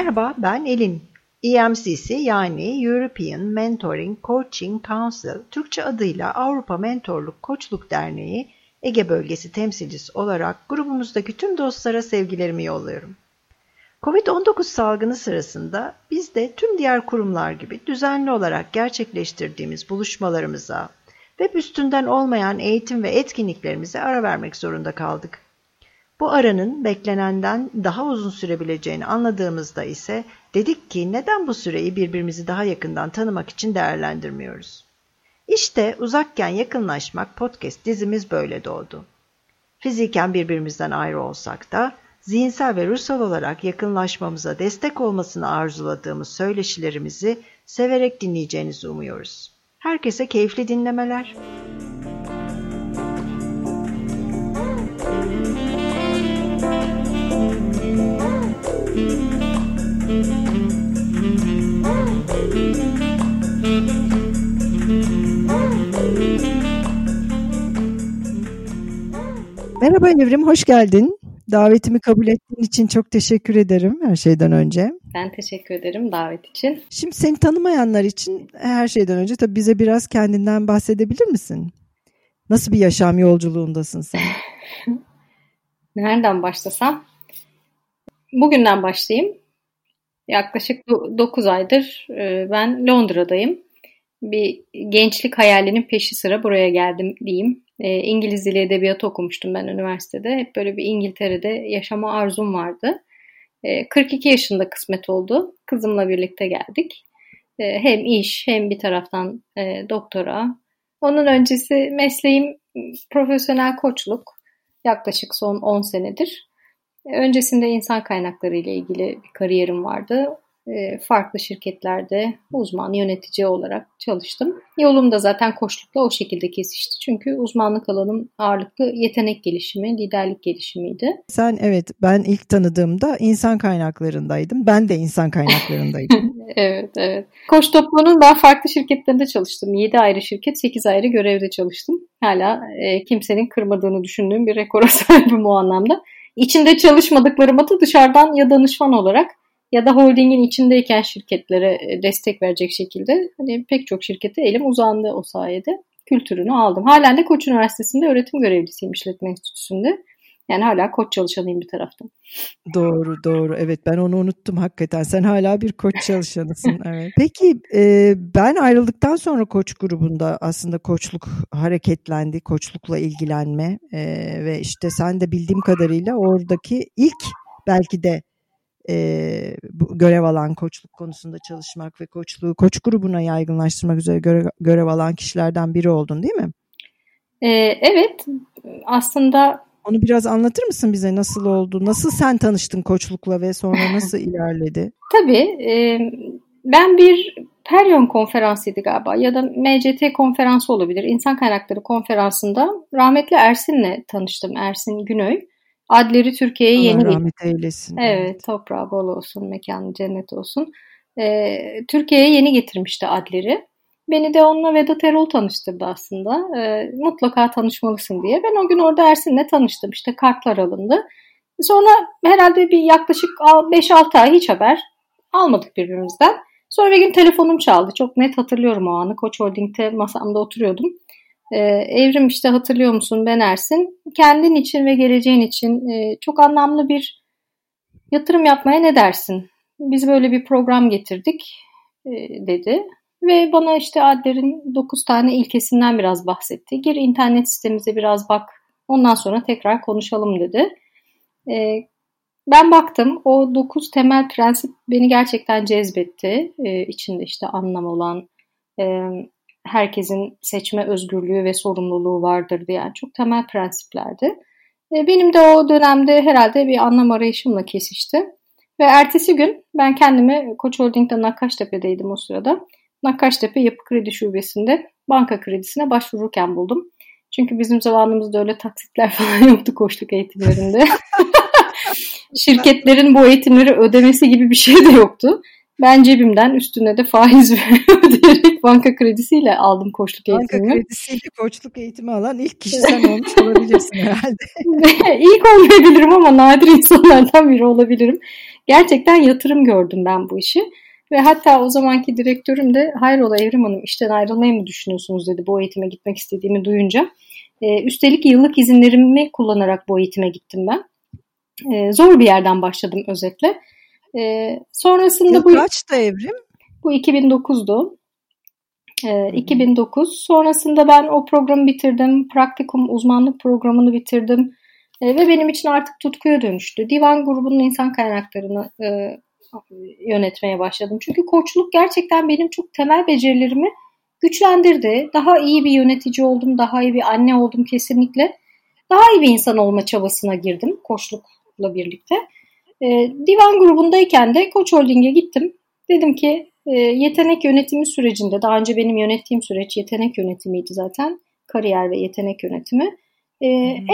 Merhaba, ben Elin. EMCC yani European Mentoring Coaching Council, Türkçe adıyla Avrupa Mentorluk Koçluk Derneği, Ege Bölgesi temsilcisi olarak grubumuzdaki tüm dostlara sevgilerimi yolluyorum. Covid-19 salgını sırasında biz de tüm diğer kurumlar gibi düzenli olarak gerçekleştirdiğimiz buluşmalarımıza, web üstünden olmayan eğitim ve etkinliklerimize ara vermek zorunda kaldık. Bu aranın beklenenden daha uzun sürebileceğini anladığımızda ise dedik ki neden bu süreyi birbirimizi daha yakından tanımak için değerlendirmiyoruz? İşte uzakken yakınlaşmak podcast dizimiz böyle doğdu. Fiziken birbirimizden ayrı olsak da zihinsel ve ruhsal olarak yakınlaşmamıza destek olmasını arzuladığımız söyleşilerimizi severek dinleyeceğinizi umuyoruz. Herkese keyifli dinlemeler. Merhaba Evrim, hoş geldin. Davetimi kabul ettiğin için çok teşekkür ederim her şeyden önce. Ben teşekkür ederim davet için. Şimdi seni tanımayanlar için her şeyden önce tabii bize biraz kendinden bahsedebilir misin? Nasıl bir yaşam yolculuğundasın sen? Nereden başlasam? Bugünden başlayayım. Yaklaşık 9 aydır e, ben Londra'dayım. Bir gençlik hayalinin peşi sıra buraya geldim diyeyim. E, İngiliz Dili Edebiyatı okumuştum ben üniversitede. Hep böyle bir İngiltere'de yaşama arzum vardı. 42 e, yaşında kısmet oldu. Kızımla birlikte geldik. Hem iş hem bir taraftan doktora. Onun öncesi mesleğim profesyonel koçluk. Yaklaşık son 10 senedir. Öncesinde insan kaynakları ile ilgili bir kariyerim vardı. Ee, farklı şirketlerde uzman yönetici olarak çalıştım. Yolum da zaten koçlukla o şekilde kesişti. Çünkü uzmanlık alanım ağırlıklı yetenek gelişimi, liderlik gelişimiydi. Sen evet ben ilk tanıdığımda insan kaynaklarındaydım. Ben de insan kaynaklarındaydım. evet evet. Koç toplumunun ben farklı şirketlerinde çalıştım. 7 ayrı şirket, 8 ayrı görevde çalıştım. Hala e, kimsenin kırmadığını düşündüğüm bir rekora sahibim o anlamda. İçinde çalışmadıklarıma da dışarıdan ya danışman olarak ya da holdingin içindeyken şirketlere e, destek verecek şekilde hani pek çok şirkete elim uzandı o sayede. Kültürünü aldım. Halen de Koç Üniversitesi'nde öğretim görevlisiyim işletme enstitüsünde. Yani hala koç çalışanıyım bir taraftan. Doğru doğru evet ben onu unuttum hakikaten sen hala bir koç çalışanısın evet. Peki e, ben ayrıldıktan sonra koç grubunda aslında koçluk hareketlendi koçlukla ilgilenme e, ve işte sen de bildiğim kadarıyla oradaki ilk belki de e, bu görev alan koçluk konusunda çalışmak ve koçluğu koç grubuna yaygınlaştırmak üzere görev, görev alan kişilerden biri oldun değil mi? E, evet aslında onu biraz anlatır mısın bize nasıl oldu? Nasıl sen tanıştın koçlukla ve sonra nasıl ilerledi? Tabii. E, ben bir Peryon konferansıydı galiba ya da MCT konferansı olabilir. İnsan Kaynakları konferansında rahmetli Ersin'le tanıştım. Ersin Günöy. Adleri Türkiye'ye yeni rahmet eylesin. Evet, toprağı bol olsun, mekanı cennet olsun. Ee, Türkiye'ye yeni getirmişti Adler'i. Beni de onunla Vedat Erol tanıştırdı aslında. Ee, mutlaka tanışmalısın diye. Ben o gün orada Ersin'le tanıştım. İşte kartlar alındı. Sonra herhalde bir yaklaşık 5-6 ay hiç haber almadık birbirimizden. Sonra bir gün telefonum çaldı. Çok net hatırlıyorum o anı. Koç Holding'de masamda oturuyordum. Ee, Evrim işte hatırlıyor musun ben Ersin. Kendin için ve geleceğin için e, çok anlamlı bir yatırım yapmaya ne dersin? Biz böyle bir program getirdik e, dedi. Ve bana işte Adler'in 9 tane ilkesinden biraz bahsetti. Gir internet sitemize biraz bak. Ondan sonra tekrar konuşalım dedi. E, ben baktım. O 9 temel prensip beni gerçekten cezbetti. E, içinde işte anlam olan, e, herkesin seçme özgürlüğü ve sorumluluğu vardır diyen çok temel prensiplerdi. E, benim de o dönemde herhalde bir anlam arayışımla kesişti. Ve ertesi gün ben kendimi Koç Holding'de Nakkaştepe'deydim o sırada. Nakkaştepe Yapı Kredi Şubesi'nde banka kredisine başvururken buldum. Çünkü bizim zamanımızda öyle taksitler falan yoktu koçluk eğitimlerinde. Şirketlerin bu eğitimleri ödemesi gibi bir şey de yoktu. Ben cebimden üstüne de faiz ödeyerek banka kredisiyle aldım koçluk eğitimini. Banka kredisiyle koçluk eğitimi alan ilk kişi sen olmuş olabilirsin herhalde. İlk olmayabilirim ama nadir insanlardan biri olabilirim. gerçekten yatırım gördüm ben bu işi. Ve hatta o zamanki direktörüm de hayrola Evrim Hanım işten ayrılmayı mı düşünüyorsunuz dedi bu eğitime gitmek istediğimi duyunca. E, üstelik yıllık izinlerimi kullanarak bu eğitime gittim ben. E, zor bir yerden başladım özetle. E, sonrasında Yıl bu... kaçtı Evrim? Bu 2009'du. E, 2009. Sonrasında ben o programı bitirdim. Praktikum uzmanlık programını bitirdim. E, ve benim için artık tutkuya dönüştü. Divan grubunun insan kaynaklarını e, yönetmeye başladım. Çünkü koçluk gerçekten benim çok temel becerilerimi güçlendirdi. Daha iyi bir yönetici oldum, daha iyi bir anne oldum kesinlikle. Daha iyi bir insan olma çabasına girdim koçlukla birlikte. E, divan grubundayken de Koç Holding'e gittim. Dedim ki e, yetenek yönetimi sürecinde, daha önce benim yönettiğim süreç yetenek yönetimiydi zaten. Kariyer ve yetenek yönetimi. E,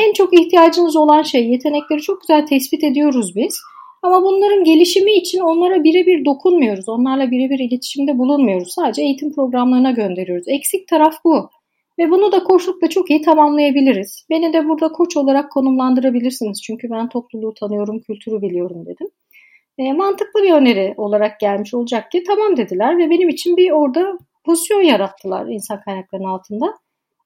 En çok ihtiyacınız olan şey yetenekleri çok güzel tespit ediyoruz biz. Ama bunların gelişimi için onlara birebir dokunmuyoruz. Onlarla birebir iletişimde bulunmuyoruz. Sadece eğitim programlarına gönderiyoruz. Eksik taraf bu. Ve bunu da koçlukla çok iyi tamamlayabiliriz. Beni de burada koç olarak konumlandırabilirsiniz. Çünkü ben topluluğu tanıyorum, kültürü biliyorum dedim. E, mantıklı bir öneri olarak gelmiş olacak ki tamam dediler ve benim için bir orada pozisyon yarattılar insan kaynaklarının altında.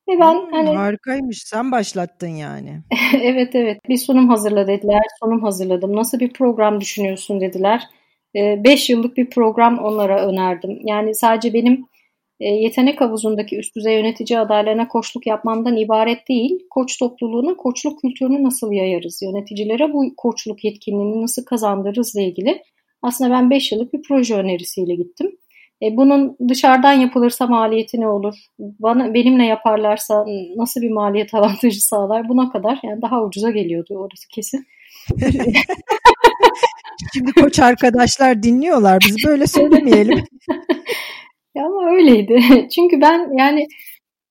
Ve ben hmm, hani harikaymış. Sen başlattın yani. evet evet. Bir sunum hazırla dediler. Sunum hazırladım. Nasıl bir program düşünüyorsun dediler. 5 yıllık bir program onlara önerdim. Yani sadece benim e, yetenek havuzundaki üst düzey yönetici adaylarına koçluk yapmamdan ibaret değil. Koç topluluğuna koçluk kültürünü nasıl yayarız? Yöneticilere bu koçluk yetkinliğini nasıl kazandırırızla ilgili. Aslında ben 5 yıllık bir proje önerisiyle gittim. E, bunun dışarıdan yapılırsa maliyeti ne olur? Bana benimle yaparlarsa nasıl bir maliyet avantajı sağlar? Buna kadar yani daha ucuza geliyordu orası kesin. Şimdi koç arkadaşlar dinliyorlar. Biz böyle söylemeyelim. ya ama öyleydi. Çünkü ben yani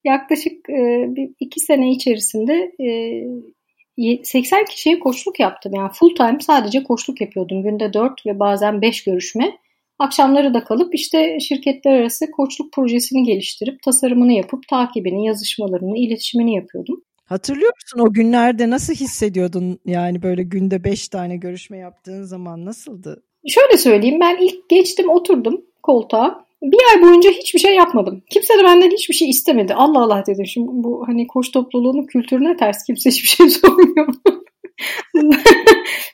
yaklaşık e, bir iki sene içerisinde e, 80 kişiye koçluk yaptım. Yani full time sadece koçluk yapıyordum. Günde 4 ve bazen 5 görüşme. Akşamları da kalıp işte şirketler arası koçluk projesini geliştirip tasarımını yapıp takibini, yazışmalarını, iletişimini yapıyordum. Hatırlıyor musun o günlerde nasıl hissediyordun yani böyle günde beş tane görüşme yaptığın zaman nasıldı? Şöyle söyleyeyim ben ilk geçtim oturdum koltuğa. Bir ay boyunca hiçbir şey yapmadım. Kimse de benden hiçbir şey istemedi. Allah Allah dedim. Şimdi bu hani koç topluluğunun kültürüne ters kimse hiçbir şey sormuyor.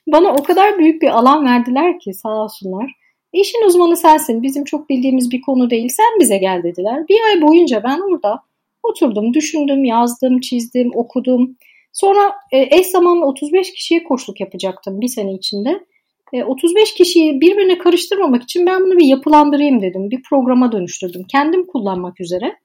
Bana o kadar büyük bir alan verdiler ki sağ olsunlar. İşin uzmanı sensin. Bizim çok bildiğimiz bir konu değil. Sen bize gel dediler. Bir ay boyunca ben orada oturdum, düşündüm, yazdım, çizdim, okudum. Sonra e, eş zamanlı 35 kişiye koçluk yapacaktım bir sene içinde. E, 35 kişiyi birbirine karıştırmamak için ben bunu bir yapılandırayım dedim. Bir programa dönüştürdüm. Kendim kullanmak üzere.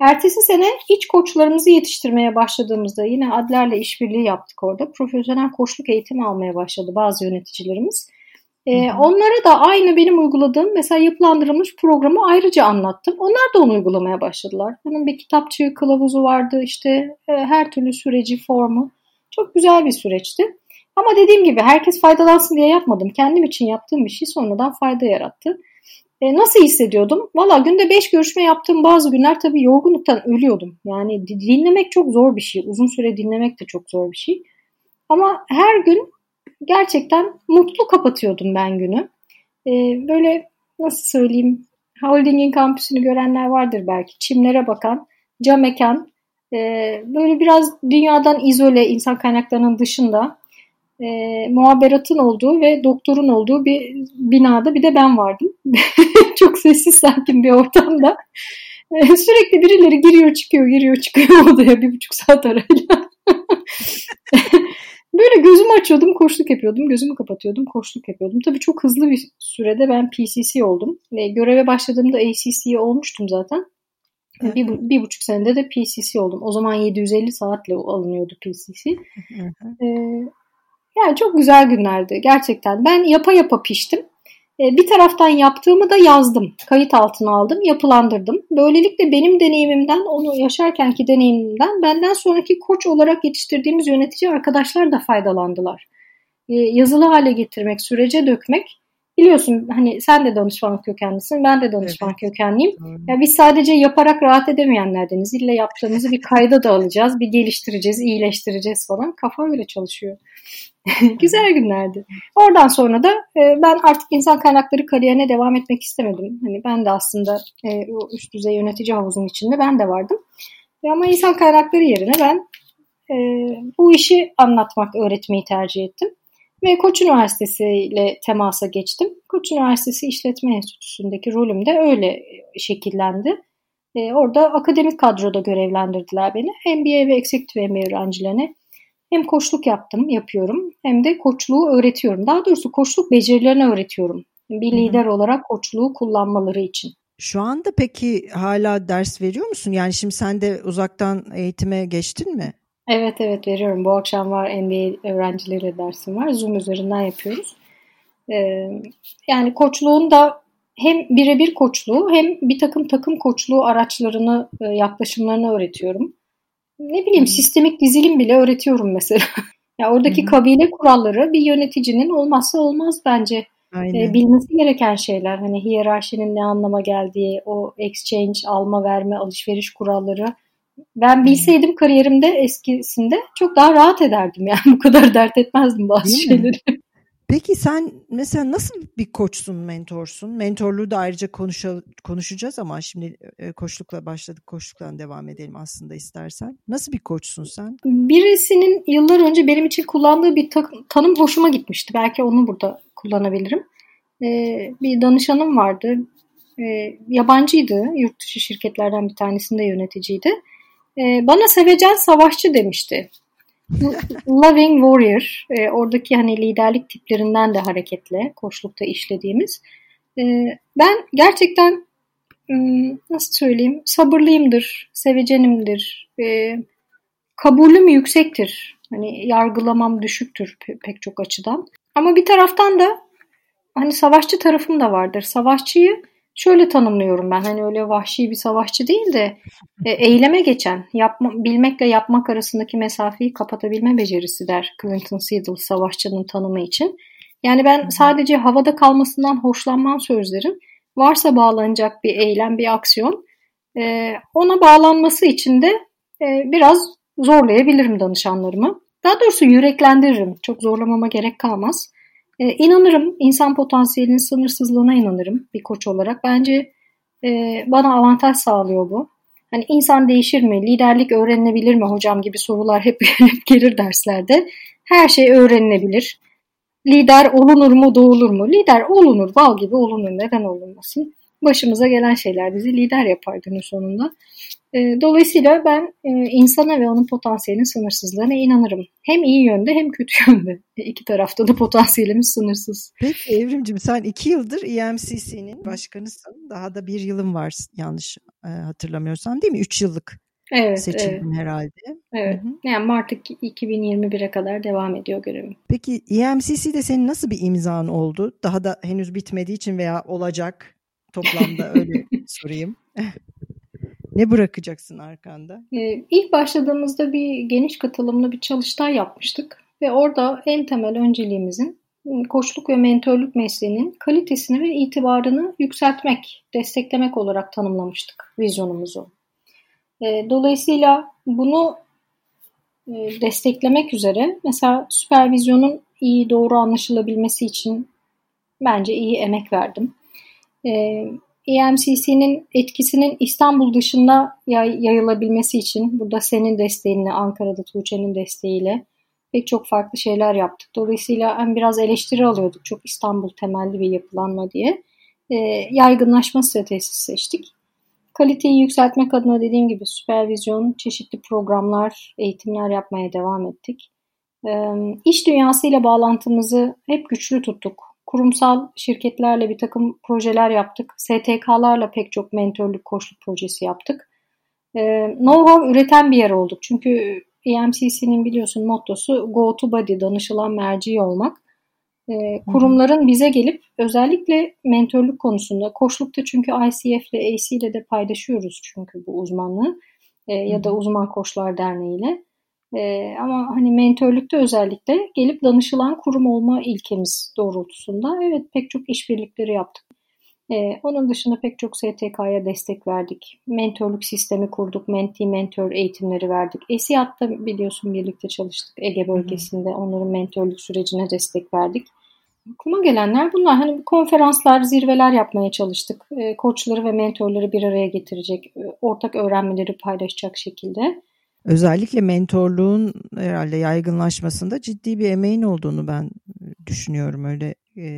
Ertesi sene iç koçlarımızı yetiştirmeye başladığımızda yine Adler'le işbirliği yaptık orada. Profesyonel koçluk eğitimi almaya başladı bazı yöneticilerimiz. Ee, onlara da aynı benim uyguladığım mesela yapılandırılmış programı ayrıca anlattım. Onlar da onu uygulamaya başladılar. Bunun bir kitapçığı, kılavuzu vardı işte e, her türlü süreci, formu. Çok güzel bir süreçti. Ama dediğim gibi herkes faydalansın diye yapmadım. Kendim için yaptığım bir şey sonradan fayda yarattı. E, nasıl hissediyordum? Valla günde 5 görüşme yaptığım bazı günler tabii yorgunluktan ölüyordum. Yani dinlemek çok zor bir şey. Uzun süre dinlemek de çok zor bir şey. Ama her gün gerçekten mutlu kapatıyordum ben günü. Ee, böyle nasıl söyleyeyim Holding'in kampüsünü görenler vardır belki. Çimlere bakan, cam mekan, e, böyle biraz dünyadan izole insan kaynaklarının dışında e, muhaberatın olduğu ve doktorun olduğu bir binada bir de ben vardım. Çok sessiz sakin bir ortamda. E, sürekli birileri giriyor çıkıyor giriyor çıkıyor odaya bir buçuk saat arayla. Böyle gözümü açıyordum, koşluk yapıyordum. Gözümü kapatıyordum, koşluk yapıyordum. Tabii çok hızlı bir sürede ben PCC oldum. E, göreve başladığımda ACC olmuştum zaten. bir, bir buçuk senede de PCC oldum. O zaman 750 saatle alınıyordu PCC. ee, yani çok güzel günlerdi gerçekten. Ben yapa yapa piştim. E, bir taraftan yaptığımı da yazdım. Kayıt altına aldım, yapılandırdım. Böylelikle benim deneyimimden, onu yaşarkenki deneyimimden benden sonraki koç olarak yetiştirdiğimiz yönetici arkadaşlar da faydalandılar. E, yazılı hale getirmek, sürece dökmek biliyorsun hani sen de danışmanlık kökenlisin, ben de danışmanlık evet. kökenliyim. Ya biz sadece yaparak rahat edemeyenlerdeniz. İlle yaptığımızı bir kayda da alacağız, bir geliştireceğiz, iyileştireceğiz falan. Kafa öyle çalışıyor. Güzel günlerdi. Oradan sonra da e, ben artık insan kaynakları kariyerine devam etmek istemedim. Hani ben de aslında e, o üst düzey yönetici havuzun içinde ben de vardım. E, ama insan kaynakları yerine ben e, bu işi anlatmak, öğretmeyi tercih ettim. Ve Koç Üniversitesi ile temasa geçtim. Koç Üniversitesi İşletme Enstitüsü'ndeki rolüm de öyle şekillendi. E, orada akademik kadroda görevlendirdiler beni. MBA ve Executive MBA öğrencilerine hem koçluk yaptım, yapıyorum hem de koçluğu öğretiyorum. Daha doğrusu koçluk becerilerini öğretiyorum. Bir lider Hı-hı. olarak koçluğu kullanmaları için. Şu anda peki hala ders veriyor musun? Yani şimdi sen de uzaktan eğitime geçtin mi? Evet evet veriyorum. Bu akşam var MBA öğrencileriyle dersim var. Zoom üzerinden yapıyoruz. Ee, yani koçluğun da hem birebir koçluğu hem bir takım takım koçluğu araçlarını, e, yaklaşımlarını öğretiyorum. Ne bileyim sistemik dizilim bile öğretiyorum mesela. ya oradaki Hı-hı. kabile kuralları bir yöneticinin olmazsa olmaz bence. Aynen. E, bilmesi gereken şeyler. Hani hiyerarşinin ne anlama geldiği, o exchange, alma verme, alışveriş kuralları ben bilseydim kariyerimde eskisinde çok daha rahat ederdim yani bu kadar dert etmezdim bazı Değil şeyleri. Mi? Peki sen mesela nasıl bir koçsun, mentorsun? Mentorluğu da ayrıca konuşa, konuşacağız ama şimdi e, koçlukla başladık, koçluktan devam edelim aslında istersen. Nasıl bir koçsun sen? Birisinin yıllar önce benim için kullandığı bir ta- tanım hoşuma gitmişti. Belki onu burada kullanabilirim. Ee, bir danışanım vardı. Ee, yabancıydı. Yurt dışı şirketlerden bir tanesinde yöneticiydi. E, bana sevecen savaşçı demişti. Loving Warrior, e, oradaki hani liderlik tiplerinden de hareketle koçlukta işlediğimiz. E, ben gerçekten nasıl söyleyeyim sabırlıyımdır, sevecenimdir, e, kabulüm yüksektir. Hani yargılamam düşüktür pe- pek çok açıdan. Ama bir taraftan da hani savaşçı tarafım da vardır. Savaşçıyı şöyle tanımlıyorum ben. Hani öyle vahşi bir savaşçı değil de e, eyleme geçen, yapma, bilmekle yapmak arasındaki mesafeyi kapatabilme becerisi der Clinton Seidel savaşçının tanımı için. Yani ben sadece havada kalmasından hoşlanmam sözlerin. Varsa bağlanacak bir eylem, bir aksiyon. E, ona bağlanması için de e, biraz zorlayabilirim danışanlarımı. Daha doğrusu yüreklendiririm. Çok zorlamama gerek kalmaz. E, inanırım, insan potansiyelinin sınırsızlığına inanırım bir koç olarak. Bence e, bana avantaj sağlıyor bu. Hani insan değişir mi, liderlik öğrenilebilir mi hocam gibi sorular hep, hep gelir derslerde. Her şey öğrenilebilir. Lider olunur mu, doğulur mu? Lider olunur, bal gibi olunur. Neden olunmasın? Başımıza gelen şeyler bizi lider yapar günün sonunda. Ee, dolayısıyla ben e, insana ve onun potansiyelinin sınırsızlığına inanırım. Hem iyi yönde hem kötü yönde. İki tarafta da potansiyelimiz sınırsız. Peki Evrimcim sen iki yıldır EMCC'nin başkanısın. Daha da bir yılın var yanlış e, hatırlamıyorsam değil mi? Üç yıllık evet, seçildin evet. herhalde. Evet. Hı-hı. Yani Mart 2021'e kadar devam ediyor görevim. Peki EMCC'de senin nasıl bir imzan oldu? Daha da henüz bitmediği için veya olacak toplamda öyle sorayım. Ne bırakacaksın arkanda? Ee, ilk başladığımızda bir geniş katılımlı bir çalıştay yapmıştık. Ve orada en temel önceliğimizin ıı, koçluk ve mentörlük mesleğinin kalitesini ve itibarını yükseltmek, desteklemek olarak tanımlamıştık vizyonumuzu. Ee, dolayısıyla bunu ıı, desteklemek üzere mesela süpervizyonun iyi doğru anlaşılabilmesi için bence iyi emek verdim. EMCC'nin etkisinin İstanbul dışında yay, yayılabilmesi için burada senin desteğinle, Ankara'da Tuğçe'nin desteğiyle pek çok farklı şeyler yaptık. Dolayısıyla hem biraz eleştiri alıyorduk çok İstanbul temelli bir yapılanma diye. E, yaygınlaşma stratejisi seçtik. Kaliteyi yükseltmek adına dediğim gibi süpervizyon, çeşitli programlar, eğitimler yapmaya devam ettik. E, iş dünyasıyla bağlantımızı hep güçlü tuttuk kurumsal şirketlerle bir takım projeler yaptık. STK'larla pek çok mentörlük, koçluk projesi yaptık. E, know-how üreten bir yer olduk. Çünkü EMCC'nin biliyorsun mottosu go to body, danışılan merci olmak. E, kurumların bize gelip özellikle mentörlük konusunda, koçlukta çünkü ICF ile AC ile de paylaşıyoruz çünkü bu uzmanlığı e, ya da uzman koçlar derneğiyle. E, ama hani mentörlükte özellikle gelip danışılan kurum olma ilkemiz doğrultusunda evet pek çok işbirlikleri yaptık. E, onun dışında pek çok STK'ya destek verdik. Mentörlük sistemi kurduk. Menti mentor eğitimleri verdik. ESİAD'da biliyorsun birlikte çalıştık Ege bölgesinde. Onların mentörlük sürecine destek verdik. Aklıma gelenler bunlar. Hani konferanslar, zirveler yapmaya çalıştık. E, koçları ve mentorları bir araya getirecek, e, ortak öğrenmeleri paylaşacak şekilde. Özellikle mentorluğun herhalde yaygınlaşmasında ciddi bir emeğin olduğunu ben düşünüyorum. Öyle e,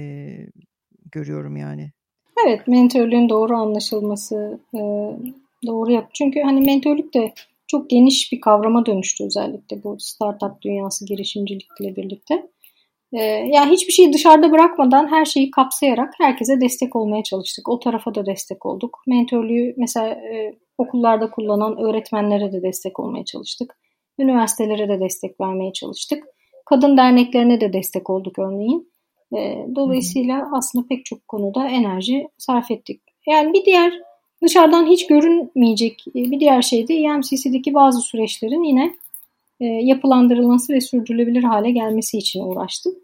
görüyorum yani. Evet, mentörlüğün doğru anlaşılması, e, doğru yap. Çünkü hani mentörlük de çok geniş bir kavrama dönüştü özellikle bu startup dünyası girişimcilikle birlikte. Ee, yani hiçbir şeyi dışarıda bırakmadan her şeyi kapsayarak herkese destek olmaya çalıştık. O tarafa da destek olduk. Mentörlüğü mesela e, okullarda kullanan öğretmenlere de destek olmaya çalıştık. Üniversitelere de destek vermeye çalıştık. Kadın derneklerine de destek olduk örneğin. E, dolayısıyla aslında pek çok konuda enerji sarf ettik. Yani bir diğer dışarıdan hiç görünmeyecek e, bir diğer şey de EMCC'deki bazı süreçlerin yine e, yapılandırılması ve sürdürülebilir hale gelmesi için uğraştım.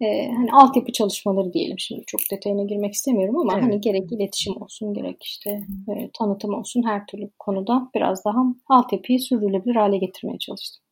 E, hani altyapı çalışmaları diyelim şimdi çok detayına girmek istemiyorum ama evet. hani gerek iletişim olsun gerek işte e, tanıtım olsun her türlü konuda biraz daha altyapıyı sürdürülebilir hale getirmeye çalıştım.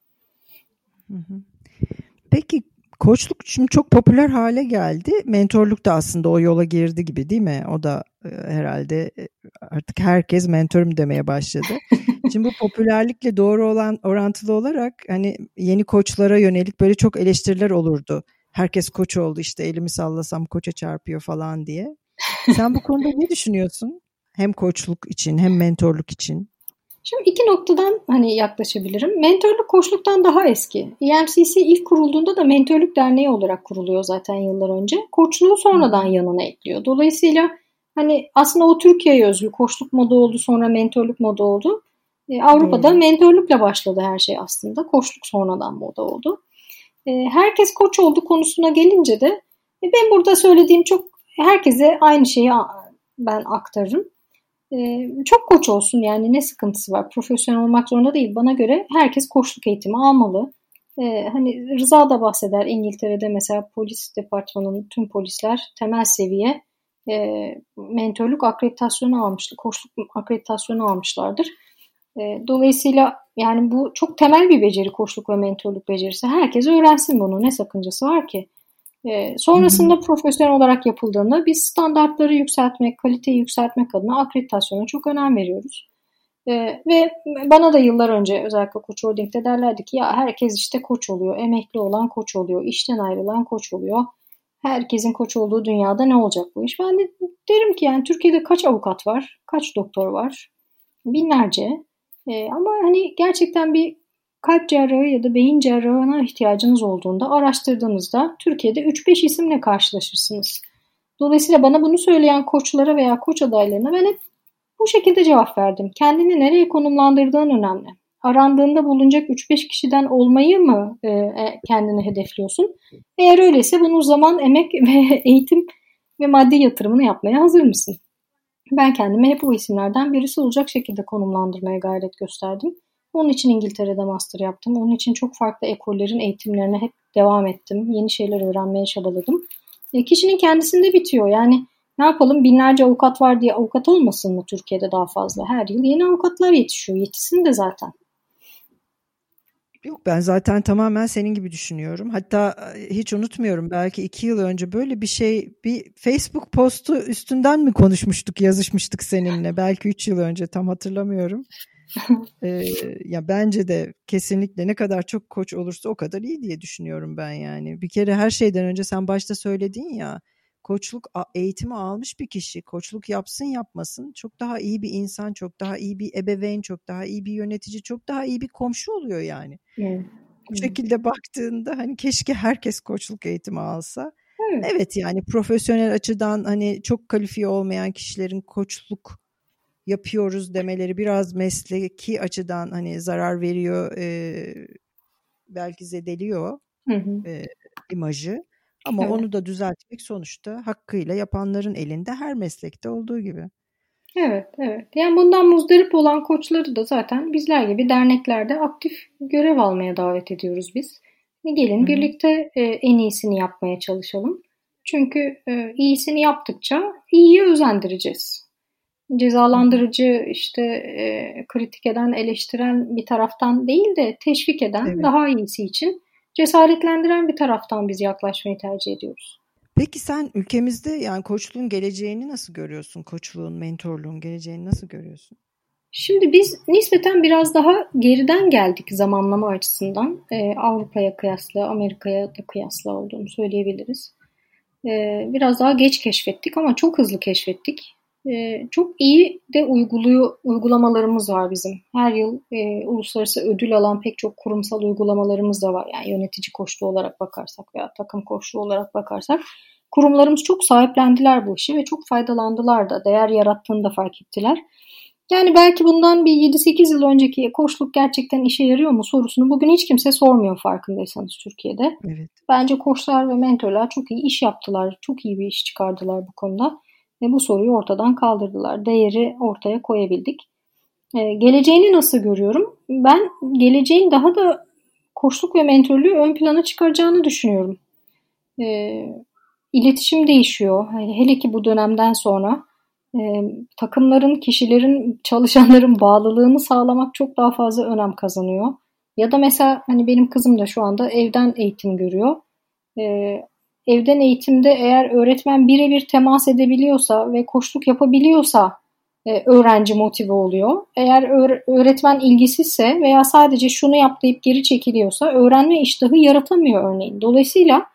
Peki koçluk şimdi çok popüler hale geldi. Mentorluk da aslında o yola girdi gibi değil mi? O da e, herhalde e, artık herkes mentorum demeye başladı. Şimdi bu popülerlikle doğru olan orantılı olarak hani yeni koçlara yönelik böyle çok eleştiriler olurdu. Herkes koç oldu işte elimi sallasam koça çarpıyor falan diye. Sen bu konuda ne düşünüyorsun? Hem koçluk için hem mentorluk için. Şimdi iki noktadan hani yaklaşabilirim. Mentörlük koçluktan daha eski. EMCC ilk kurulduğunda da mentörlük derneği olarak kuruluyor zaten yıllar önce. Koçluğu sonradan yanına ekliyor. Dolayısıyla hani aslında o Türkiye'ye özgü koçluk modu oldu sonra mentörlük modu oldu. Ee, Avrupa'da hmm. mentörlükle başladı her şey aslında. Koçluk sonradan moda oldu. Ee, herkes koç oldu konusuna gelince de e, ben burada söylediğim çok herkese aynı şeyi ben aktarırım. Ee, çok koç olsun yani ne sıkıntısı var? Profesyonel olmak zorunda değil. Bana göre herkes koçluk eğitimi almalı. Hani Rıza da bahseder İngiltere'de mesela polis departmanının tüm polisler temel seviye e, mentörlük akreditasyonu almıştır. Koçluk akreditasyonu almışlardır. E, dolayısıyla yani bu çok temel bir beceri koçluk ve mentörlük becerisi. Herkes öğrensin bunu. Ne sakıncası var ki? E, sonrasında hı profesyonel olarak yapıldığında biz standartları yükseltmek, kaliteyi yükseltmek adına akreditasyona çok önem veriyoruz. E, ve bana da yıllar önce özellikle Koç Holding'de derlerdi ki ya herkes işte koç oluyor, emekli olan koç oluyor, işten ayrılan koç oluyor. Herkesin koç olduğu dünyada ne olacak bu iş? Ben de derim ki yani Türkiye'de kaç avukat var, kaç doktor var? Binlerce. E, ama hani gerçekten bir kalp cerrahı ya da beyin cerrahına ihtiyacınız olduğunda araştırdığınızda Türkiye'de 3-5 isimle karşılaşırsınız. Dolayısıyla bana bunu söyleyen koçlara veya koç adaylarına ben hep bu şekilde cevap verdim. Kendini nereye konumlandırdığın önemli. Arandığında bulunacak 3-5 kişiden olmayı mı e, e, kendini hedefliyorsun? Eğer öyleyse bunun zaman, emek ve eğitim ve maddi yatırımını yapmaya hazır mısın? Ben kendimi hep bu isimlerden birisi olacak şekilde konumlandırmaya gayret gösterdim. Onun için İngiltere'de master yaptım. Onun için çok farklı ekollerin eğitimlerine hep devam ettim. Yeni şeyler öğrenmeye çabaladım. E, kişinin kendisinde bitiyor. Yani ne yapalım binlerce avukat var diye avukat olmasın mı Türkiye'de daha fazla? Her yıl yeni avukatlar yetişiyor. Yetişsin de zaten. Yok ben zaten tamamen senin gibi düşünüyorum. Hatta e, hiç unutmuyorum belki iki yıl önce böyle bir şey bir Facebook postu üstünden mi konuşmuştuk yazışmıştık seninle belki üç yıl önce tam hatırlamıyorum. ee, ya bence de kesinlikle ne kadar çok koç olursa o kadar iyi diye düşünüyorum ben yani. Bir kere her şeyden önce sen başta söyledin ya koçluk eğitimi almış bir kişi koçluk yapsın yapmasın çok daha iyi bir insan, çok daha iyi bir ebeveyn, çok daha iyi bir yönetici, çok daha iyi bir komşu oluyor yani. Evet. Bu şekilde baktığında hani keşke herkes koçluk eğitimi alsa. Evet. evet yani profesyonel açıdan hani çok kalifiye olmayan kişilerin koçluk yapıyoruz demeleri biraz mesleki açıdan hani zarar veriyor e, belki zedeliyor hı hı. E, imajı. Ama evet. onu da düzeltmek sonuçta hakkıyla yapanların elinde her meslekte olduğu gibi. Evet, evet. Yani bundan muzdarip olan koçları da zaten bizler gibi derneklerde aktif görev almaya davet ediyoruz biz. Gelin Hı. birlikte e, en iyisini yapmaya çalışalım. Çünkü e, iyisini yaptıkça iyiyi özendireceğiz. Cezalandırıcı, işte e, kritik eden, eleştiren bir taraftan değil de teşvik eden, evet. daha iyisi için cesaretlendiren bir taraftan biz yaklaşmayı tercih ediyoruz. Peki sen ülkemizde yani koçluğun geleceğini nasıl görüyorsun? Koçluğun, mentorluğun geleceğini nasıl görüyorsun? Şimdi biz nispeten biraz daha geriden geldik zamanlama açısından. Ee, Avrupa'ya kıyasla, Amerika'ya da kıyasla olduğunu söyleyebiliriz. Ee, biraz daha geç keşfettik ama çok hızlı keşfettik. Ee, çok iyi de uyguluyor, uygulamalarımız var bizim. Her yıl e, uluslararası ödül alan pek çok kurumsal uygulamalarımız da var. Yani yönetici koçluğu olarak bakarsak veya takım koçluğu olarak bakarsak kurumlarımız çok sahiplendiler bu işi ve çok faydalandılar da değer yarattığını da fark ettiler. Yani belki bundan bir 7-8 yıl önceki koçluk gerçekten işe yarıyor mu sorusunu bugün hiç kimse sormuyor farkındaysanız Türkiye'de. Evet. Bence koçlar ve mentorlar çok iyi iş yaptılar. Çok iyi bir iş çıkardılar bu konuda. Ve bu soruyu ortadan kaldırdılar. Değeri ortaya koyabildik. Ee, geleceğini nasıl görüyorum? Ben geleceğin daha da koçluk ve mentorluğu ön plana çıkaracağını düşünüyorum. Ee, iletişim değişiyor. Hele ki bu dönemden sonra e, takımların, kişilerin, çalışanların bağlılığını sağlamak çok daha fazla önem kazanıyor. Ya da mesela hani benim kızım da şu anda evden eğitim görüyor. E, evden eğitimde eğer öğretmen birebir temas edebiliyorsa ve koşluk yapabiliyorsa e, öğrenci motive oluyor. Eğer öğretmen ilgisizse veya sadece şunu yap deyip geri çekiliyorsa öğrenme iştahı yaratamıyor örneğin. Dolayısıyla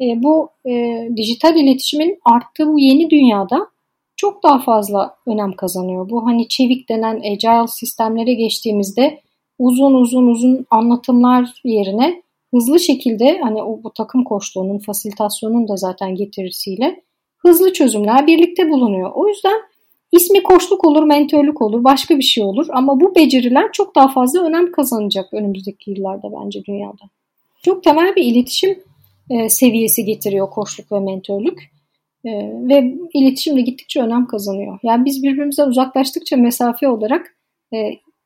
e, bu e, dijital iletişimin arttığı bu yeni dünyada çok daha fazla önem kazanıyor. Bu hani çevik denen agile sistemlere geçtiğimizde uzun uzun uzun anlatımlar yerine hızlı şekilde hani o bu takım koçluğunun, fasilitasyonun da zaten getirisiyle hızlı çözümler birlikte bulunuyor. O yüzden ismi koçluk olur, mentörlük olur, başka bir şey olur ama bu beceriler çok daha fazla önem kazanacak önümüzdeki yıllarda bence dünyada. Çok temel bir iletişim e, seviyesi getiriyor koçluk ve mentörlük. E, ve iletişim de gittikçe önem kazanıyor. Yani biz birbirimizden uzaklaştıkça mesafe olarak e,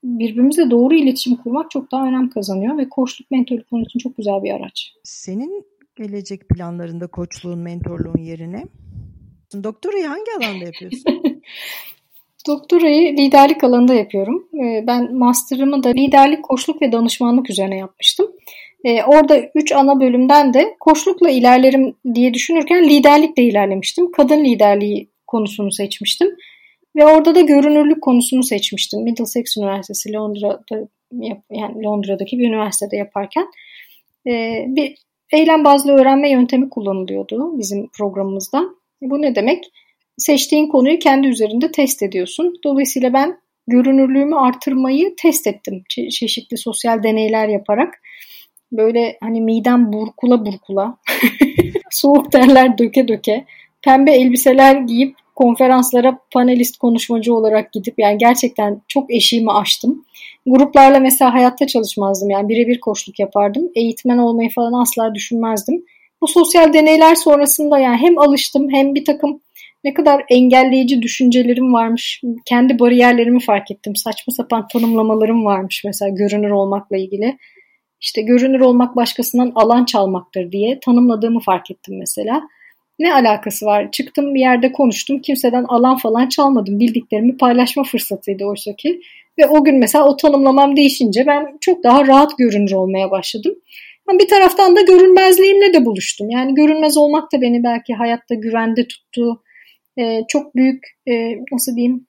birbirimizle doğru iletişim kurmak çok daha önem kazanıyor ve koçluk mentorluk bunun için çok güzel bir araç. Senin gelecek planlarında koçluğun, mentorluğun yerine doktorayı hangi alanda yapıyorsun? Doktorayı liderlik alanında yapıyorum. Ee, ben master'ımı da liderlik, koçluk ve danışmanlık üzerine yapmıştım. Ee, orada üç ana bölümden de koçlukla ilerlerim diye düşünürken liderlikle ilerlemiştim. Kadın liderliği konusunu seçmiştim. Ve orada da görünürlük konusunu seçmiştim. Middlesex Üniversitesi Londra'da yani Londra'daki bir üniversitede yaparken e, bir eylem bazlı öğrenme yöntemi kullanılıyordu bizim programımızda. Bu ne demek? Seçtiğin konuyu kendi üzerinde test ediyorsun. Dolayısıyla ben görünürlüğümü artırmayı test ettim. Çe- çeşitli sosyal deneyler yaparak. Böyle hani midem burkula burkula, soğuk terler döke döke, pembe elbiseler giyip konferanslara panelist konuşmacı olarak gidip yani gerçekten çok eşiğimi aştım. Gruplarla mesela hayatta çalışmazdım yani birebir koçluk yapardım. Eğitmen olmayı falan asla düşünmezdim. Bu sosyal deneyler sonrasında yani hem alıştım hem bir takım ne kadar engelleyici düşüncelerim varmış. Kendi bariyerlerimi fark ettim. Saçma sapan tanımlamalarım varmış mesela görünür olmakla ilgili. İşte görünür olmak başkasından alan çalmaktır diye tanımladığımı fark ettim mesela. Ne alakası var? Çıktım bir yerde konuştum. Kimseden alan falan çalmadım. Bildiklerimi paylaşma fırsatıydı oysa ki. Ve o gün mesela o tanımlamam değişince ben çok daha rahat görünür olmaya başladım. Bir taraftan da görünmezliğimle de buluştum. Yani görünmez olmak da beni belki hayatta güvende tuttu. Ee, çok büyük e, nasıl diyeyim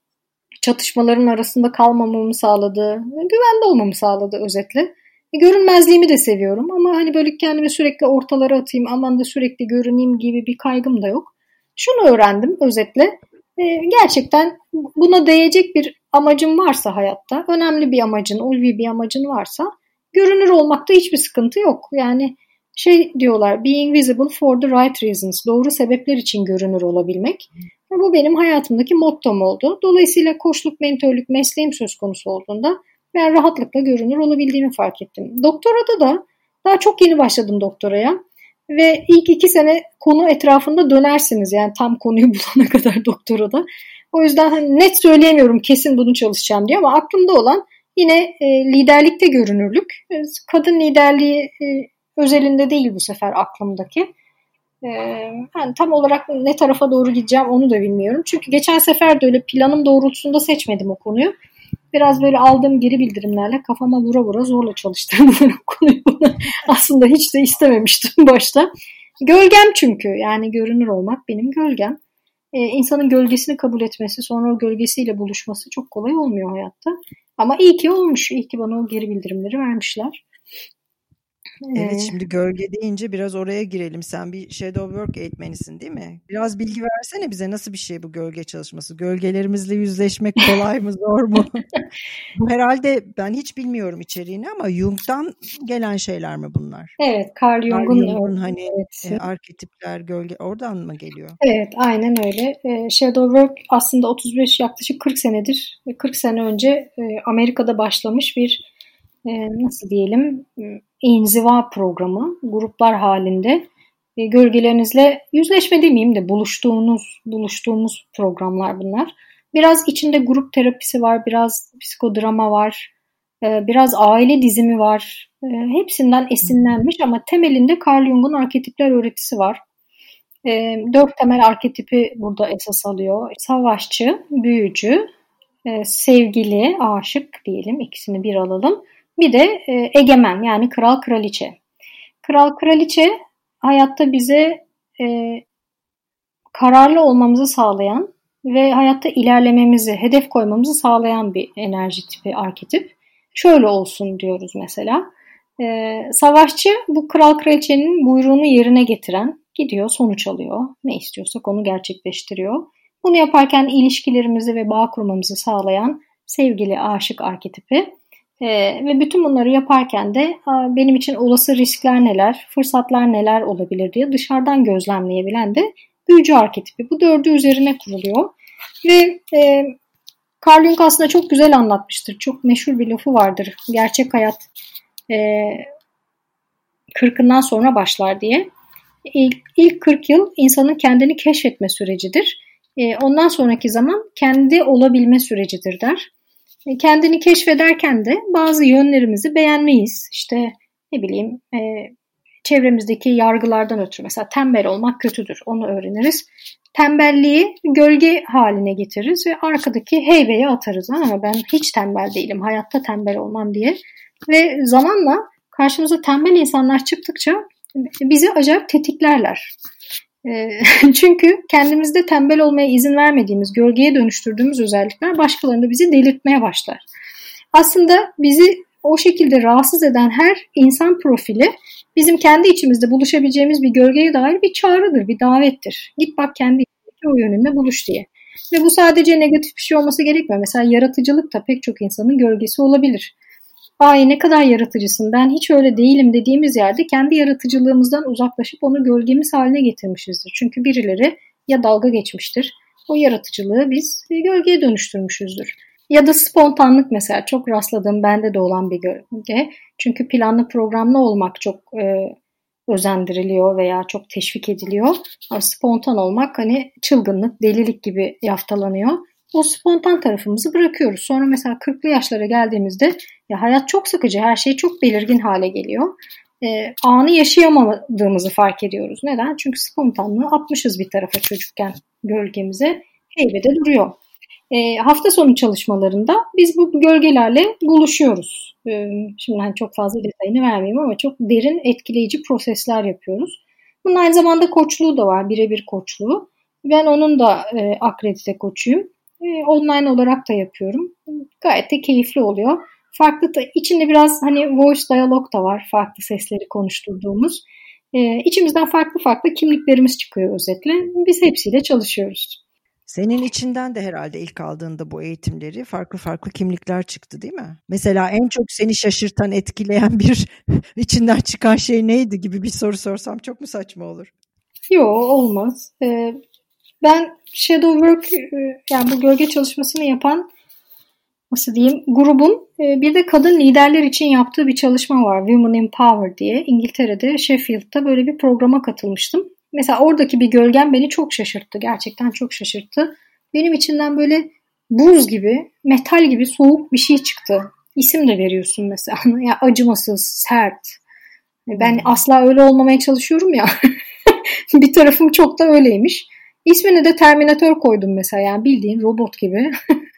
çatışmaların arasında kalmamamı sağladı. Güvende olmamı sağladı özetle. E, görünmezliğimi de seviyorum ama hani böyle kendimi sürekli ortalara atayım aman da sürekli görüneyim gibi bir kaygım da yok. Şunu öğrendim özetle. E, gerçekten buna değecek bir amacın varsa hayatta, önemli bir amacın, ulvi bir amacın varsa görünür olmakta hiçbir sıkıntı yok. Yani şey diyorlar being visible for the right reasons doğru sebepler için görünür olabilmek. Bu benim hayatımdaki mottom oldu. Dolayısıyla koçluk, mentörlük mesleğim söz konusu olduğunda ben rahatlıkla görünür olabildiğimi fark ettim. Doktorada da daha çok yeni başladım doktoraya. Ve ilk iki sene konu etrafında dönersiniz yani tam konuyu bulana kadar doktorada. O yüzden hani net söyleyemiyorum kesin bunu çalışacağım diye ama aklımda olan yine e, liderlikte görünürlük. E, kadın liderliği e, özelinde değil bu sefer aklımdaki. E, yani tam olarak ne tarafa doğru gideceğim onu da bilmiyorum. Çünkü geçen sefer de öyle planım doğrultusunda seçmedim o konuyu. Biraz böyle aldığım geri bildirimlerle kafama vura vura zorla çalıştırdım konuyu. Aslında hiç de istememiştim başta. Gölgem çünkü yani görünür olmak benim gölgem. Ee, insanın gölgesini kabul etmesi sonra o gölgesiyle buluşması çok kolay olmuyor hayatta. Ama iyi ki olmuş. İyi ki bana o geri bildirimleri vermişler. Evet şimdi gölge deyince biraz oraya girelim. Sen bir shadow work eğitmenisin değil mi? Biraz bilgi versene bize nasıl bir şey bu gölge çalışması? Gölgelerimizle yüzleşmek kolay mı zor mu? bu herhalde ben hiç bilmiyorum içeriğini ama Jung'dan gelen şeyler mi bunlar? Evet Carl Jung'un Jung'un hani evet. e, arketipler gölge oradan mı geliyor? Evet aynen öyle. E, shadow work aslında 35 yaklaşık 40 senedir 40 sene önce e, Amerika'da başlamış bir e, nasıl diyelim inziva programı gruplar halinde e, gölgelerinizle yüzleşme demeyeyim de buluştuğunuz buluştuğumuz programlar bunlar. Biraz içinde grup terapisi var, biraz psikodrama var, e, biraz aile dizimi var. E, hepsinden esinlenmiş ama temelinde Carl Jung'un arketipler öğretisi var. E, dört temel arketipi burada esas alıyor. Savaşçı, büyücü, e, sevgili, aşık diyelim ikisini bir alalım bir de e, egemen yani kral kraliçe. Kral kraliçe hayatta bize e, kararlı olmamızı sağlayan ve hayatta ilerlememizi, hedef koymamızı sağlayan bir enerji tipi, arketip. Şöyle olsun diyoruz mesela. E, savaşçı bu kral kraliçenin buyruğunu yerine getiren, gidiyor sonuç alıyor. Ne istiyorsak onu gerçekleştiriyor. Bunu yaparken ilişkilerimizi ve bağ kurmamızı sağlayan sevgili aşık arketipi. Ee, ve bütün bunları yaparken de benim için olası riskler neler, fırsatlar neler olabilir diye dışarıdan gözlemleyebilen de büyücü arketipi. Bu dördü üzerine kuruluyor. Ve e, Carl Jung aslında çok güzel anlatmıştır. Çok meşhur bir lafı vardır. Gerçek hayat e, kırkından sonra başlar diye. İlk, ilk 40 yıl insanın kendini keşfetme sürecidir. E, ondan sonraki zaman kendi olabilme sürecidir der. Kendini keşfederken de bazı yönlerimizi beğenmeyiz. İşte ne bileyim e, çevremizdeki yargılardan ötürü mesela tembel olmak kötüdür onu öğreniriz. Tembelliği gölge haline getiririz ve arkadaki heybeye atarız. Ama ben hiç tembel değilim hayatta tembel olmam diye. Ve zamanla karşımıza tembel insanlar çıktıkça bizi acayip tetiklerler. Ee, çünkü kendimizde tembel olmaya izin vermediğimiz, gölgeye dönüştürdüğümüz özellikler başkalarında bizi delirtmeye başlar. Aslında bizi o şekilde rahatsız eden her insan profili bizim kendi içimizde buluşabileceğimiz bir gölgeye dair bir çağrıdır, bir davettir. Git bak kendi o yönünde buluş diye. Ve bu sadece negatif bir şey olması gerekmiyor. Mesela yaratıcılık da pek çok insanın gölgesi olabilir ay ne kadar yaratıcısın ben hiç öyle değilim dediğimiz yerde kendi yaratıcılığımızdan uzaklaşıp onu gölgemiz haline getirmişizdir. Çünkü birileri ya dalga geçmiştir o yaratıcılığı biz gölgeye dönüştürmüşüzdür. Ya da spontanlık mesela çok rastladığım bende de olan bir gölge. Çünkü planlı programlı olmak çok e, özendiriliyor veya çok teşvik ediliyor. Ama spontan olmak hani çılgınlık, delilik gibi yaftalanıyor o spontan tarafımızı bırakıyoruz. Sonra mesela 40'lı yaşlara geldiğimizde ya hayat çok sıkıcı, her şey çok belirgin hale geliyor. E, anı yaşayamadığımızı fark ediyoruz. Neden? Çünkü spontanlığı atmışız bir tarafa çocukken gölgemize. Heybede duruyor. E, hafta sonu çalışmalarında biz bu gölgelerle buluşuyoruz. E, şimdi hani çok fazla detayını vermeyeyim ama çok derin etkileyici prosesler yapıyoruz. Bunun aynı zamanda koçluğu da var, birebir koçluğu. Ben onun da e, akredite koçuyum. E, online olarak da yapıyorum. Gayet de keyifli oluyor. Farklı da, içinde biraz hani voice diyalog da var. Farklı sesleri konuşturduğumuz. E, içimizden farklı farklı kimliklerimiz çıkıyor özetle. Biz hepsiyle çalışıyoruz. Senin içinden de herhalde ilk aldığında bu eğitimleri farklı farklı kimlikler çıktı değil mi? Mesela en çok seni şaşırtan, etkileyen bir içinden çıkan şey neydi gibi bir soru sorsam çok mu saçma olur? Yok olmaz. Ee, ben shadow work e, yani bu gölge çalışmasını yapan nasıl diyeyim grubun e, bir de kadın liderler için yaptığı bir çalışma var. Women in Power diye. İngiltere'de Sheffield'da böyle bir programa katılmıştım. Mesela oradaki bir gölgen beni çok şaşırttı. Gerçekten çok şaşırttı. benim içinden böyle buz gibi, metal gibi soğuk bir şey çıktı. İsim de veriyorsun mesela. ya acımasız, sert. Ben hmm. asla öyle olmamaya çalışıyorum ya. bir tarafım çok da öyleymiş. İsmini de Terminator koydum mesela. Yani bildiğin robot gibi.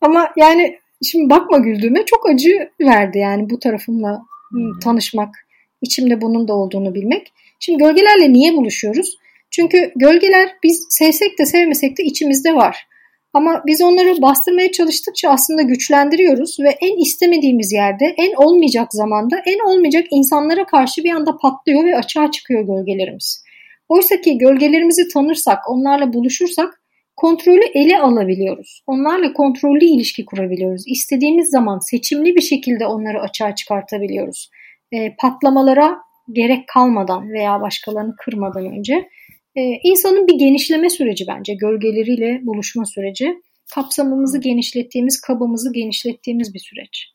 Ama yani şimdi bakma güldüğüme çok acı verdi yani bu tarafımla hmm. tanışmak. içimde bunun da olduğunu bilmek. Şimdi gölgelerle niye buluşuyoruz? Çünkü gölgeler biz sevsek de sevmesek de içimizde var. Ama biz onları bastırmaya çalıştıkça aslında güçlendiriyoruz ve en istemediğimiz yerde, en olmayacak zamanda, en olmayacak insanlara karşı bir anda patlıyor ve açığa çıkıyor gölgelerimiz. Oysa ki gölgelerimizi tanırsak, onlarla buluşursak kontrolü ele alabiliyoruz. Onlarla kontrollü ilişki kurabiliyoruz. İstediğimiz zaman seçimli bir şekilde onları açığa çıkartabiliyoruz. E, patlamalara gerek kalmadan veya başkalarını kırmadan önce e, insanın bir genişleme süreci bence gölgeleriyle buluşma süreci. Kapsamımızı genişlettiğimiz, kabımızı genişlettiğimiz bir süreç.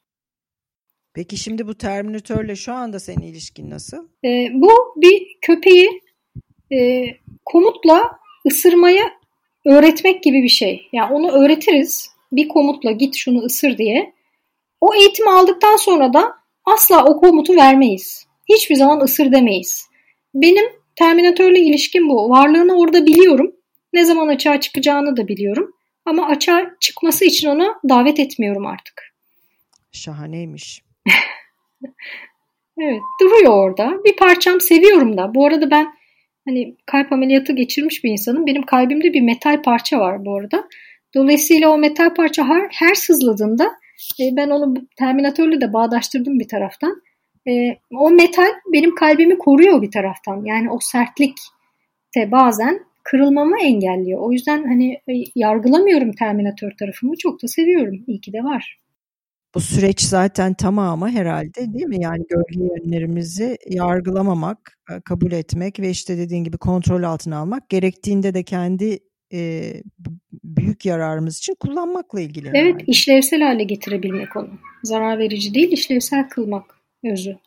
Peki şimdi bu Terminatörle şu anda senin ilişkin nasıl? E, bu bir köpeği e, komutla ısırmaya öğretmek gibi bir şey. Yani onu öğretiriz. Bir komutla git şunu ısır diye. O eğitimi aldıktan sonra da asla o komutu vermeyiz. Hiçbir zaman ısır demeyiz. Benim Terminatörle ilişkim bu. Varlığını orada biliyorum. Ne zaman açığa çıkacağını da biliyorum. Ama açığa çıkması için onu davet etmiyorum artık. Şahaneymiş. evet duruyor orada. Bir parçam seviyorum da. Bu arada ben hani kalp ameliyatı geçirmiş bir insanım. Benim kalbimde bir metal parça var bu arada. Dolayısıyla o metal parça her, her sızladığında e, ben onu Terminatörle de bağdaştırdım bir taraftan e, o metal benim kalbimi koruyor bir taraftan. Yani o sertlik de bazen kırılmamı engelliyor. O yüzden hani e, yargılamıyorum Terminator tarafımı. Çok da seviyorum. İyi ki de var. Bu süreç zaten tamamı herhalde değil mi? Yani gölge yönlerimizi yargılamamak, e, kabul etmek ve işte dediğin gibi kontrol altına almak. Gerektiğinde de kendi e, büyük yararımız için kullanmakla ilgili. Evet, herhalde. işlevsel hale getirebilmek onu. Zarar verici değil, işlevsel kılmak özü.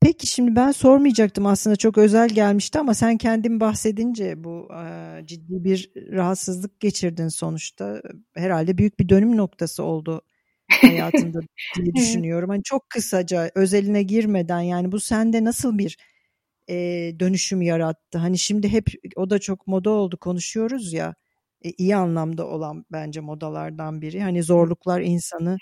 Peki şimdi ben sormayacaktım aslında çok özel gelmişti ama sen kendin bahsedince bu e, ciddi bir rahatsızlık geçirdin sonuçta. Herhalde büyük bir dönüm noktası oldu hayatında diye düşünüyorum. Hani çok kısaca özeline girmeden yani bu sende nasıl bir e, dönüşüm yarattı? Hani şimdi hep o da çok moda oldu konuşuyoruz ya e, iyi anlamda olan bence modalardan biri. Hani zorluklar insanı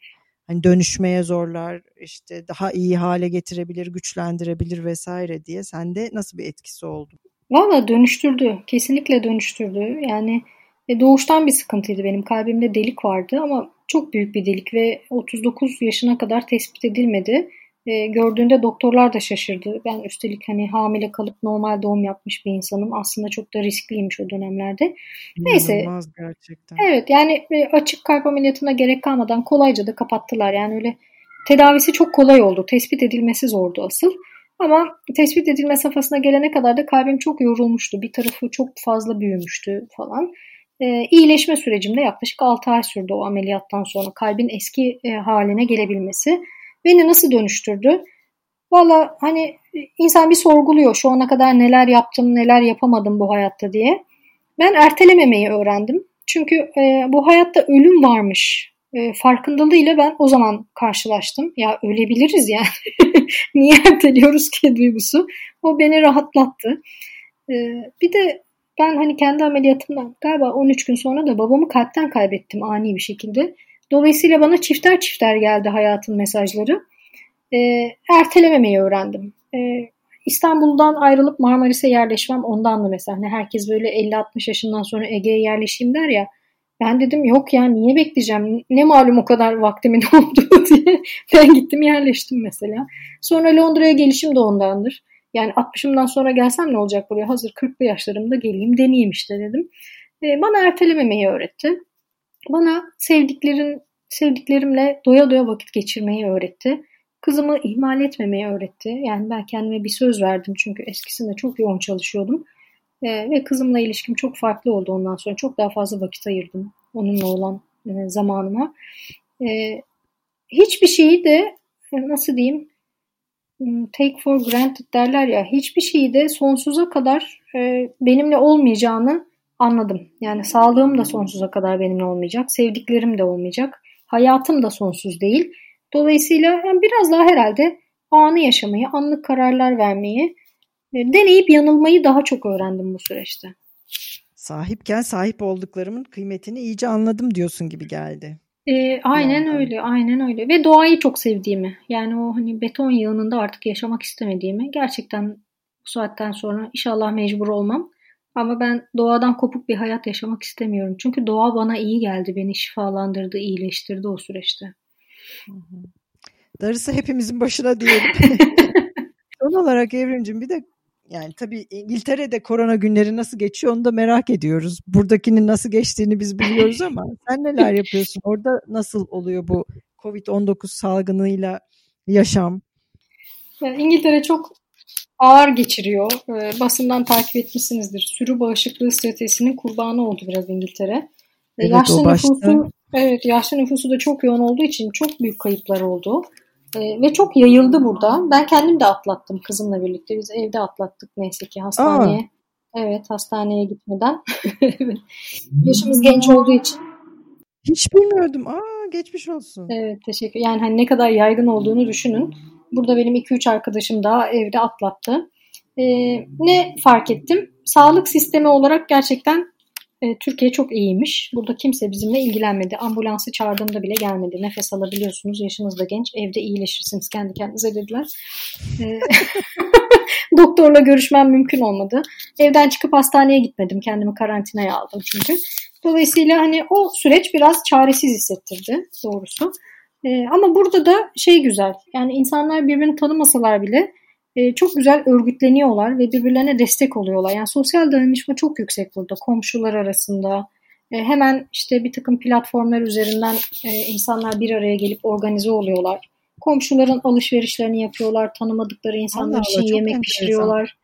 hani dönüşmeye zorlar, işte daha iyi hale getirebilir, güçlendirebilir vesaire diye sende nasıl bir etkisi oldu? Valla dönüştürdü. Kesinlikle dönüştürdü. Yani e, doğuştan bir sıkıntıydı benim. Kalbimde delik vardı ama çok büyük bir delik ve 39 yaşına kadar tespit edilmedi. E, gördüğünde doktorlar da şaşırdı. Ben üstelik hani hamile kalıp normal doğum yapmış bir insanım. Aslında çok da riskliymiş o dönemlerde. Neyse. gerçekten. Evet yani e, açık kalp ameliyatına gerek kalmadan kolayca da kapattılar. Yani öyle tedavisi çok kolay oldu. Tespit edilmesi zordu asıl. Ama tespit edilme safhasına gelene kadar da kalbim çok yorulmuştu. Bir tarafı çok fazla büyümüştü falan. E, iyileşme sürecimde yaklaşık 6 ay sürdü o ameliyattan sonra kalbin eski e, haline gelebilmesi. Beni nasıl dönüştürdü? Valla hani insan bir sorguluyor şu ana kadar neler yaptım neler yapamadım bu hayatta diye. Ben ertelememeyi öğrendim. Çünkü e, bu hayatta ölüm varmış e, farkındalığıyla ben o zaman karşılaştım. Ya ölebiliriz yani. Niye erteliyoruz ki duygusu? O beni rahatlattı. E, bir de ben hani kendi ameliyatımdan galiba 13 gün sonra da babamı kalpten kaybettim ani bir şekilde. Dolayısıyla bana çifter çifter geldi hayatın mesajları. E, ertelememeyi öğrendim. E, İstanbul'dan ayrılıp Marmaris'e yerleşmem ondan da mesela. Hani herkes böyle 50-60 yaşından sonra Ege'ye yerleşeyim der ya. Ben dedim yok ya niye bekleyeceğim? Ne malum o kadar vaktimin olduğu diye. Ben gittim yerleştim mesela. Sonra Londra'ya gelişim de ondandır. Yani 60'ımdan sonra gelsem ne olacak buraya? Hazır 40'lı yaşlarımda geleyim deneyeyim işte dedim. E, bana ertelememeyi öğretti. Bana sevdiklerin sevdiklerimle doya doya vakit geçirmeyi öğretti. Kızımı ihmal etmemeyi öğretti. Yani ben kendime bir söz verdim çünkü eskisinde çok yoğun çalışıyordum. Ee, ve kızımla ilişkim çok farklı oldu ondan sonra. Çok daha fazla vakit ayırdım onunla olan e, zamanıma. Ee, hiçbir şeyi de e, nasıl diyeyim take for granted derler ya hiçbir şeyi de sonsuza kadar e, benimle olmayacağını anladım. Yani sağlığım da sonsuza kadar benimle olmayacak. Sevdiklerim de olmayacak. Hayatım da sonsuz değil. Dolayısıyla yani biraz daha herhalde anı yaşamayı, anlık kararlar vermeyi, e, deneyip yanılmayı daha çok öğrendim bu süreçte. Sahipken sahip olduklarımın kıymetini iyice anladım diyorsun gibi geldi. E, aynen yani. öyle, aynen öyle. Ve doğayı çok sevdiğimi, yani o hani beton yığınında artık yaşamak istemediğimi gerçekten bu saatten sonra inşallah mecbur olmam. Ama ben doğadan kopuk bir hayat yaşamak istemiyorum. Çünkü doğa bana iyi geldi, beni şifalandırdı, iyileştirdi o süreçte. Darısı hepimizin başına diyelim. Son olarak Evrimcim bir de yani tabii İngiltere'de korona günleri nasıl geçiyor onu da merak ediyoruz. Buradakinin nasıl geçtiğini biz biliyoruz ama sen neler yapıyorsun? Orada nasıl oluyor bu Covid-19 salgınıyla yaşam? Yani İngiltere çok ağır geçiriyor. E, basından takip etmişsinizdir. Sürü bağışıklığı stratejisinin kurbanı oldu biraz İngiltere. Evet, yaşlı nüfusu evet yaşlı nüfusu da çok yoğun olduğu için çok büyük kayıplar oldu. E, ve çok yayıldı burada. Ben kendim de atlattım kızımla birlikte. Biz evde atlattık neyse ki hastaneye. Aa. Evet hastaneye gitmeden. Yaşımız genç olduğu için. Hiç bilmiyordum. Aa geçmiş olsun. Evet teşekkür. Yani hani ne kadar yaygın olduğunu düşünün. Burada benim 2-3 arkadaşım daha evde atlattı. Ee, ne fark ettim? Sağlık sistemi olarak gerçekten e, Türkiye çok iyiymiş. Burada kimse bizimle ilgilenmedi. Ambulansı çağırdığımda bile gelmedi. Nefes alabiliyorsunuz, yaşınız da genç, evde iyileşirsiniz kendi kendinize dediler. E, doktorla görüşmem mümkün olmadı. Evden çıkıp hastaneye gitmedim. Kendimi karantinaya aldım çünkü. Dolayısıyla hani o süreç biraz çaresiz hissettirdi doğrusu. E, ama burada da şey güzel. Yani insanlar birbirini tanımasalar bile e, çok güzel örgütleniyorlar ve birbirlerine destek oluyorlar. Yani sosyal dayanışma çok yüksek burada komşular arasında. E, hemen işte bir takım platformlar üzerinden e, insanlar bir araya gelip organize oluyorlar. Komşuların alışverişlerini yapıyorlar, tanımadıkları insanlar Allah için Allah, yemek pişiriyorlar.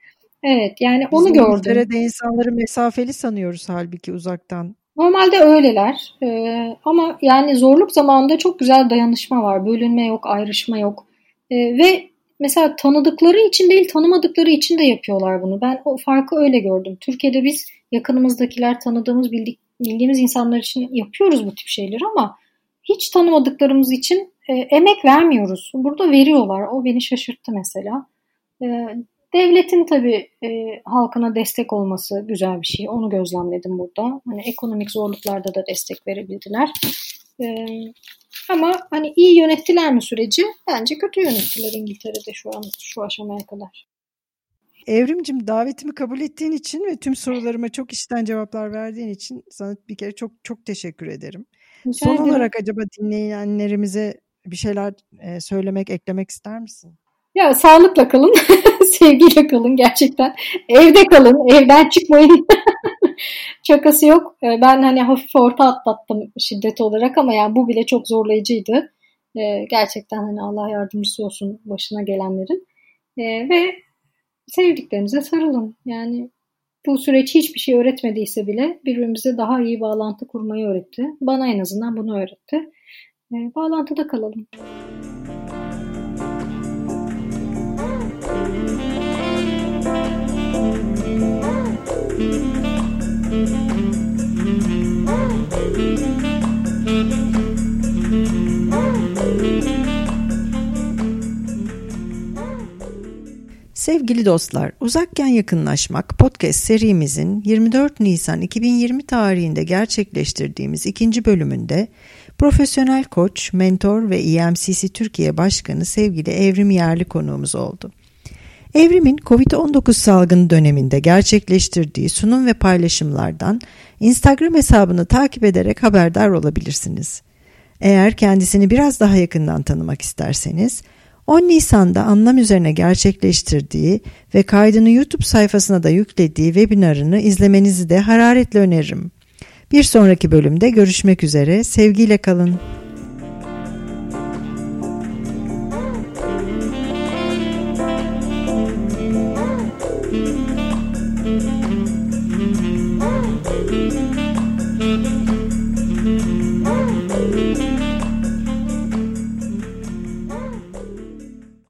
Evet yani Biz onu gördüm. İngiltere'de insanları mesafeli sanıyoruz halbuki uzaktan. Normalde öyleler ee, ama yani zorluk zamanında çok güzel dayanışma var. Bölünme yok, ayrışma yok. Ee, ve mesela tanıdıkları için değil tanımadıkları için de yapıyorlar bunu. Ben o farkı öyle gördüm. Türkiye'de biz yakınımızdakiler tanıdığımız bildik, bildiğimiz insanlar için yapıyoruz bu tip şeyleri ama hiç tanımadıklarımız için e, emek vermiyoruz. Burada veriyorlar. O beni şaşırttı mesela. E, devletin tabii e, halkına destek olması güzel bir şey. Onu gözlemledim burada. Hani ekonomik zorluklarda da destek verebildiler. E, ama hani iyi yönettiler mi süreci? Bence kötü yönettiler İngiltere'de şu an şu aşamaya kadar. Evrimcim davetimi kabul ettiğin için ve tüm sorularıma çok içten cevaplar verdiğin için sana bir kere çok çok teşekkür ederim. Rica Son ederim. olarak acaba dinleyenlerimize bir şeyler e, söylemek, eklemek ister misin? Ya sağlıkla kalın, sevgiyle kalın gerçekten. Evde kalın, evden çıkmayın. Şakası yok. Ee, ben hani hafif orta atlattım şiddet olarak ama yani bu bile çok zorlayıcıydı. Ee, gerçekten hani Allah yardımcısı olsun başına gelenlerin. Ee, ve sevdiklerinize sarılın. Yani bu süreç hiçbir şey öğretmediyse bile birbirimize daha iyi bağlantı kurmayı öğretti. Bana en azından bunu öğretti. Bağlantıda kalalım. Sevgili dostlar, Uzakken Yakınlaşmak podcast serimizin 24 Nisan 2020 tarihinde gerçekleştirdiğimiz ikinci bölümünde profesyonel koç, mentor ve EMCC Türkiye Başkanı sevgili Evrim Yerli konuğumuz oldu. Evrim'in COVID-19 salgını döneminde gerçekleştirdiği sunum ve paylaşımlardan Instagram hesabını takip ederek haberdar olabilirsiniz. Eğer kendisini biraz daha yakından tanımak isterseniz 10 Nisan'da anlam üzerine gerçekleştirdiği ve kaydını YouTube sayfasına da yüklediği webinarını izlemenizi de hararetle öneririm. Bir sonraki bölümde görüşmek üzere, sevgiyle kalın.